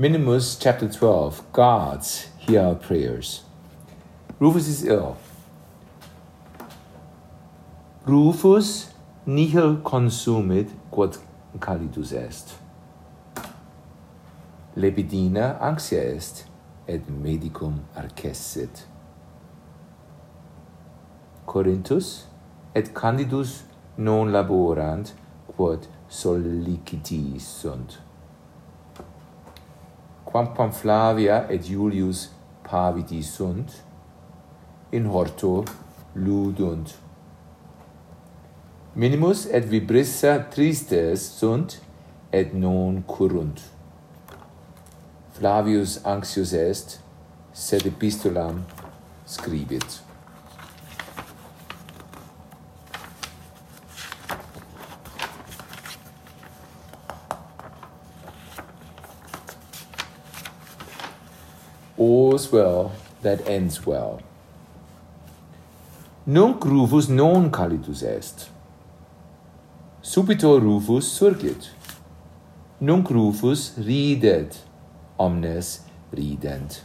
Minimus chapter 12 Gods hear our prayers. Rufus is ill. Rufus nihil consumit quod calidus est. Lepidina anxia est et medicum arcessit. Corinthus et Candidus non laborant quod sollicitis sunt quamquam Flavia et Julius pavidi sunt, in horto ludunt. Minimus et vibrissa tristes sunt, et non curunt. Flavius anxius est, sed epistolam scribit. all's well that ends well. Nunc rufus non calitus est. Subito rufus surgit. Nunc rufus ridet, omnes rident.